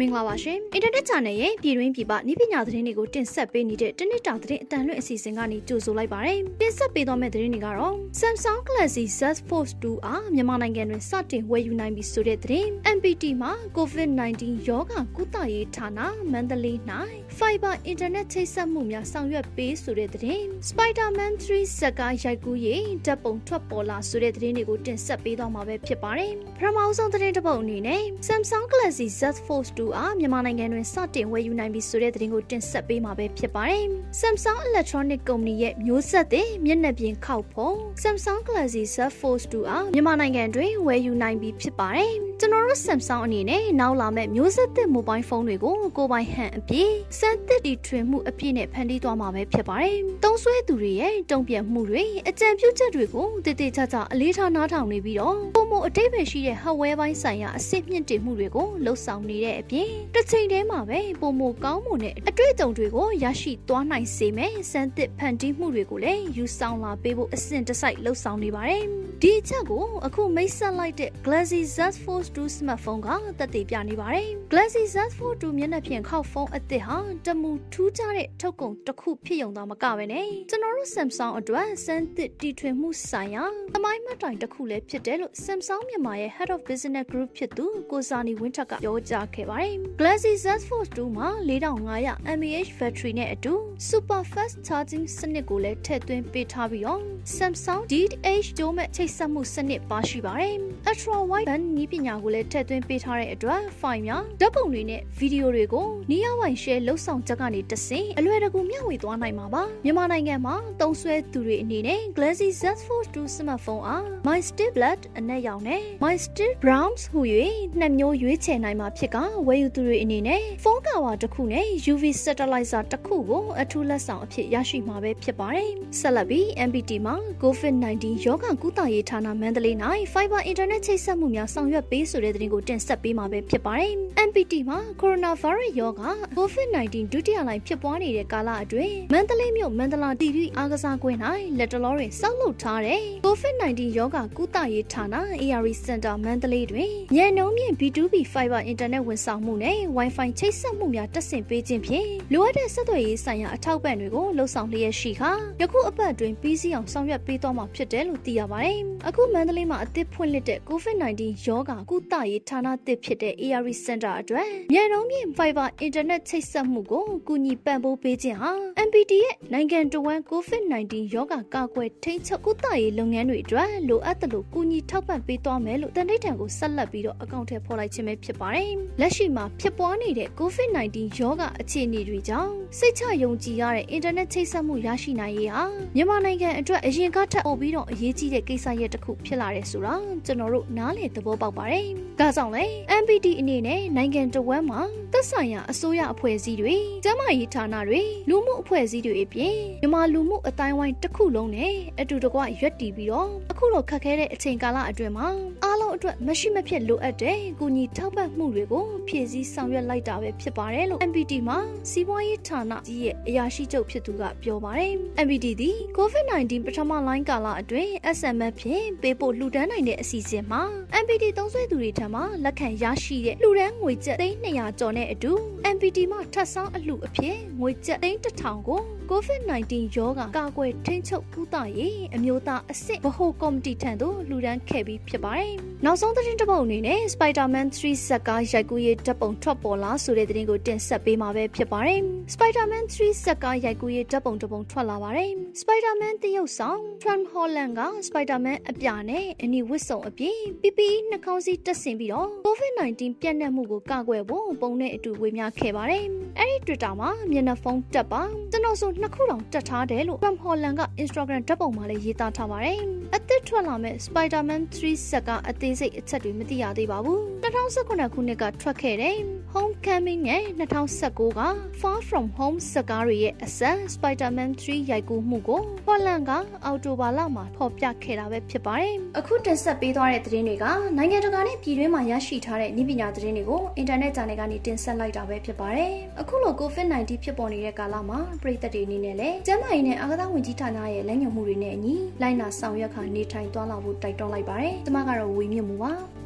မင်္ဂလာပါရှင်အင်တာနက် channel ရဲ့ပြည်တွင်းပြည်ပနည်းပညာသတင်းတွေကိုတင်ဆက်ပေးနေတဲ့တနစ်တာသတင်းအတန်လွင့်အစီအစဉ်ကနေကြိုဆိုလိုက်ပါတယ်တင်ဆက်ပေးသွားမယ့်သတင်းတွေကတော့ Samsung Galaxy Z Fold 2အားမြန်မာနိုင်ငံတွင်စတင်ဝယ်ယူနိုင်ပြီဆိုတဲ့သတင်း MPT မှာ COVID-19 ရောဂါကုသရေးဌာနမန္တလေး၌ Fiber Internet ချိတ်ဆက်မှုများဆောင်ရွက်ပေးဆိုတဲ့သတင်း Spider-Man 3ဇက်ကားရိုက်ကူးရေးဓာတ်ပုံထွက်ပေါ်လာဆိုတဲ့သတင်းတွေကိုတင်ဆက်ပေးသွားမှာပဲဖြစ်ပါတယ်ပထမဆုံးသတင်းတစ်ပုဒ်အနေနဲ့ Samsung Galaxy Z Fold 2အားမြန်မာနိုင်ငံတွင်စတင်ဝယ်ယူနိုင်ပြီဆိုတဲ့သတင်းကိုတင်ဆက်ပေးမှာပဲဖြစ်ပါတယ်။ Samsung Electronic Company ရဲ့မျိုးဆက်သစ်မျက်နှာပြင်ခောက်ဖုံး Samsung Galaxy Z Fold 2အားမြန်မာနိုင်ငံတွင်ဝယ်ယူနိုင်ပြီဖြစ်ပါတယ်။ကျွန်တော်တို့ Samsung အနေနဲ့နောက်လာမယ့်မျိုးဆက်သစ် mobile phone တွေကိုကိုယ်ပိုင်ဟန်အပြည့်စမ်းသစ်တီထွင်မှုအပြည့်နဲ့ဖန်တီးသွားမှာပဲဖြစ်ပါတယ်။သုံးဆွဲသူတွေရဲ့တုံ့ပြန်မှုတွေအကြံပြုချက်တွေကိုတည်တည်ချာချာအလေးထားနားထောင်နေပြီးတော့ပုံမအတိတ်ပဲရှိတဲ့ hardware ပိုင်းဆိုင်ရာအဆင့်မြင့်တင်မှုတွေကိုလှုပ်ဆောင်နေတဲ့အပြင်တစ်ချိန်တည်းမှာပဲပုံမကောင်းမှုနဲ့အတွေ့အကြုံတွေကိုရရှိသွားနိုင်စေမယ်စမ်းသစ်ဖန်တီးမှုတွေကိုလည်းယူဆောင်လာပေးဖို့အဆင့်တစိုက်လှုပ်ဆောင်နေပါတယ်။ ဒီအချက်ကိုအခုမိတ်ဆက်လိုက်တဲ့ Galaxy Z Fold 2 smartphone ကတက်တည်ပြနေပါတယ်။ Galaxy Z Fold 2မျက်နှာပြင်ခောက်ဖုန်းအသစ်ဟာတမူထူးခြားတဲ့ထုတ်ကုန်တစ်ခုဖြစ်ုံသာမကပဲနဲ့ကျွန်တော်တို့ Samsung အတွက်စမ်းသစ်တီထွင်မှုဆိုင်ရာသမိုင်းမှတ်တိုင်တစ်ခုလည်းဖြစ်တယ်လို့ Samsung မြန်မာရဲ့ Head of Business Group ဖြစ်သူကိုစာနီဝင်းထက်ကပြောကြားခဲ့ပါတယ်။ Galaxy Z Fold 2မှာ4500 mAh battery နဲ့အတူ Super Fast Charging စနစ်ကိုလည်းထည့်သွင်းပေးထားပြီးတော့ Samsung DH ဒိုးမဲ့ချိတ်ဆက်မှုစနစ်ပါရှိပါတယ်။ Ultra Wide Band နည်းပညာကိုလည်းထည့်သွင်းပေးထားတဲ့အတွက် file များဓာတ်ပုံတွေနဲ့ဗီဒီယိုတွေကိုနီးရဝိုင် share လှုပ်ဆောင်ချက်ကနေတဆင့်အလွယ်တကူမျှဝေသွားနိုင်မှာပါမြန်မာနိုင်ငံမှာသုံးစွဲသူတွေအနေနဲ့ Galaxy Z Fold 2 smartphone အား My Still Black အနက်ရောင်နဲ့ My Still Browns ဟူ၍နှစ်မျိုးရွေးချယ်နိုင်မှာဖြစ်ကဝယ်ယူသူတွေအနေနဲ့ဖုန်းကာဝါတစ်ခုနဲ့ UV Stabilizer တစ်ခုကိုအထူးလက်ဆောင်အဖြစ်ရရှိမှာပဲဖြစ်ပါတယ်ဆက်လက်ပြီး MPT မှာ COVID-19 ရောဂါကုသရေးဌာနမန္တလေး၌5 Fiber Internet ချိတ်ဆက်မှုများဆောင်ရွက်ပေးဆိုတဲ့သတင်းကိုတင်ဆက်ပေးမှာပဲဖြစ်ပါတယ်။ MPT မှာ Coronavirus ရောဂါ COVID-19 ဒုတိယလှိုင်းဖြစ်ပွားနေတဲ့ကာလအတွင်းမန္တလေးမြို့မန္တလာတီဗီအားကစားကွင်း၌လက်တလောတွင်စောက်လုပ်ထားတဲ့ COVID-19 ရောဂါကုသရေးဌာန ARI Center မန္တလေးတွင်ညံနှုံးမြင့် B2B Fiber Internet ဝန်ဆောင်မှုနဲ့ Wi-Fi ချိတ်ဆက်မှုများတက်ဆင်ပေးခြင်းဖြင့်လိုအပ်တဲ့ဆက်သွယ်ရေးဆိုင်ရာအထောက်ပံ့တွေကိုလှုပ်ဆောင်လျက်ရှိခါယခုအပတ်အတွင်းပြီးစီးအောင်ဆောင်ရွက်ပေးသွားမှာဖြစ်တယ်လို့သိရပါတယ်။အခုမန္တလေးမှာအသစ်ဖွင့်လှစ်တဲ့ COVID-19 ရောဂါကုသရေးဌာနသစ်ဖြစ်တဲ့ ARI Center အတွက်မြန်နှုံးမြင့် Fiber Internet ချိတ်ဆက်မှုကိုကူညီပံ့ပိုးပေးခြင်းဟာ MPT ရဲ့နိုင်ငံတော်ဝန် COVID-19 ရောဂါကာကွယ်ထိန်းချုပ်ကုသရေးလုပ်ငန်းတွေအတွက်လိုအပ်သလိုကူညီထောက်ပံ့ပေးသွားမယ်လို့တန်တိတ်တံကိုဆက်လက်ပြီးတော့အကောင့်ထဲဖော်လိုက်ခြင်းပဲဖြစ်ပါတယ်။လက်ရှိမှာဖြစ်ပွားနေတဲ့ COVID-19 ရောဂါအခြေအနေတွေကြောင့်စိတ်ချယုံကြည်ရတဲ့ Internet ချိတ်ဆက်မှုရရှိနိုင်ရေးဟာမြန်မာနိုင်ငံအတွက်အရင်ကထပ်ပို့ပြီးတော့အရေးကြီးတဲ့ကိစ္စရပ်တစ်ခုဖြစ်လာတယ်ဆိုတာကျွန်တော်တို့နားလည်သဘောပေါက်ပါတယ်။ဒါကြောင့်လေ MPT အနေနဲ့နိုင်ငံတော်ဝန်မှာသက်ဆိုင်ရာအစိုးရအဖွဲ့အစည်းတွေကျန်းမာရေးဌာနတွေလူမှုအဖွဲ့အစည်းတွေအပြင်မြန်မာလူမှုအတိုင်းဝိုင်းတစ်ခုလုံးနဲ့အတူတကွရွက်တည်ပြီးတော့အခုလိုခက်ခဲတဲ့အချိန်ကာလအတွင်းမှာအားလုံးအတွက်မရှိမဖြစ်လိုအပ်တဲ့ကူညီထောက်ပံ့မှုတွေကိုဖြည့်ဆည်းဆောင်ရွက်လိုက်တာပဲဖြစ်ပါတယ်လို့ MPT မှာစီးပွားရေးဌာနကြီးရဲ့အရာရှိချုပ်ဖြစ်သူကပြောပါတယ်။ MPT သည် COVID-19 ပထမလိုင်းကာလအတွင်း SMS ဖြင့်ပေးပို့လှူဒန်းနိုင်တဲ့အစီအစဉ်မှာ MPT သုံးစွဲသူတွေထံမှလက်ခံရရှိတဲ့လှူဒန်းငွေကျပ်300ကျော်နဲ့အတူ MPT မှထပ်ဆောင်းအလှူအဖြစ်ငွေကျပ်3000ကို COVID-19 ရောဂါကာကွယ်ထိန်းချုပ်ကုသရေးအမျိုးသားအဆင့်ဗဟိုကော်မတီထံသို့လှူဒန်းခဲ့ပြီးဖြစ်ပါတယ်။နောက်ဆုံးသတင်းတစ်ပုဒ်အနေနဲ့ Spider-Man 3ဇက်ကားရိုက်ကူးရေးဓာတ်ပုံထွက်ပေါ်လာဆိုတဲ့သတင်းကိုတင်ဆက်ပေးမှာပဲဖြစ်ပါတယ်။ Spider-Man 3ဇက်ကားရိုက်ကူးရေးဓာတ်ပုံတစ်ပုံထွက်လာပါတယ်။ Spider-Man တရုတ်ဆောင် Tom Holland က Spider-Man အပြာနဲ့အနီဝတ်စုံအပြင် PPE နှာခေါင်းစည်းတပ်ဆင်ပြီးတော့ COVID-19 ပြန့်နှံ့မှုကိုကာကွယ်ဖို့ပုံနဲ့အတူဝေမျှခဲ့ပါတယ်။အဲဒီ Twitter မှာမျက်နှာဖုံးတက်ပါကျွန်တော်ဆိုနှစ်ခုတောင်တက်ထားတယ်လို့ Tom Holland က Instagram ဓာတ်ပုံမှာလည်းရေးသားထားပါတယ်။အသစ်ထွက်လာမဲ့ Spider-Man 3ဇက်ကအသေးစိတ်အချက်တွေမသိရသေးပါဘူး။2019ခုနှစ်ကထွက်ခဲ့တဲ့ Homecoming နဲ့2019က Far From Home ဇက်ကားတွေရဲ့အဆက် Spider-Man 3ရိုက်ကူးမှုကို Holland ကအော်တိုဘာလမှာဖော်ပြခဲ့တာပဲဖြစ်ပါတယ်။အခုတင်ဆက်ပေးသွားတဲ့သတင်းတွေကနိုင်ငံတကာနဲ့ပြည်တွင်းမှာရရှိထားတဲ့နည်းပညာသတင်းတွေကိုအင်တာနက်ဂျာနယ်ကနေတင်ဆက်လိုက်တာပဲဖြစ်ပါတယ်။အခုလို COVID-19 ဖြစ်ပေါ်နေတဲ့ကာလမှာပြည်သက်တွေအနေနဲ့လည်းကျန်းမာရေးနဲ့အာကစားဝန်ကြီးဌာနရဲ့လက်ညှိုးမှုတွေနဲ့အညီလိုက်နာဆောင်ရွက်ခါနေထိုင်သွားလာဖို့တိုက်တွန်းလိုက်ပါတယ်။ကျွန်မကတော့ဝေမြင့်မှုပါ။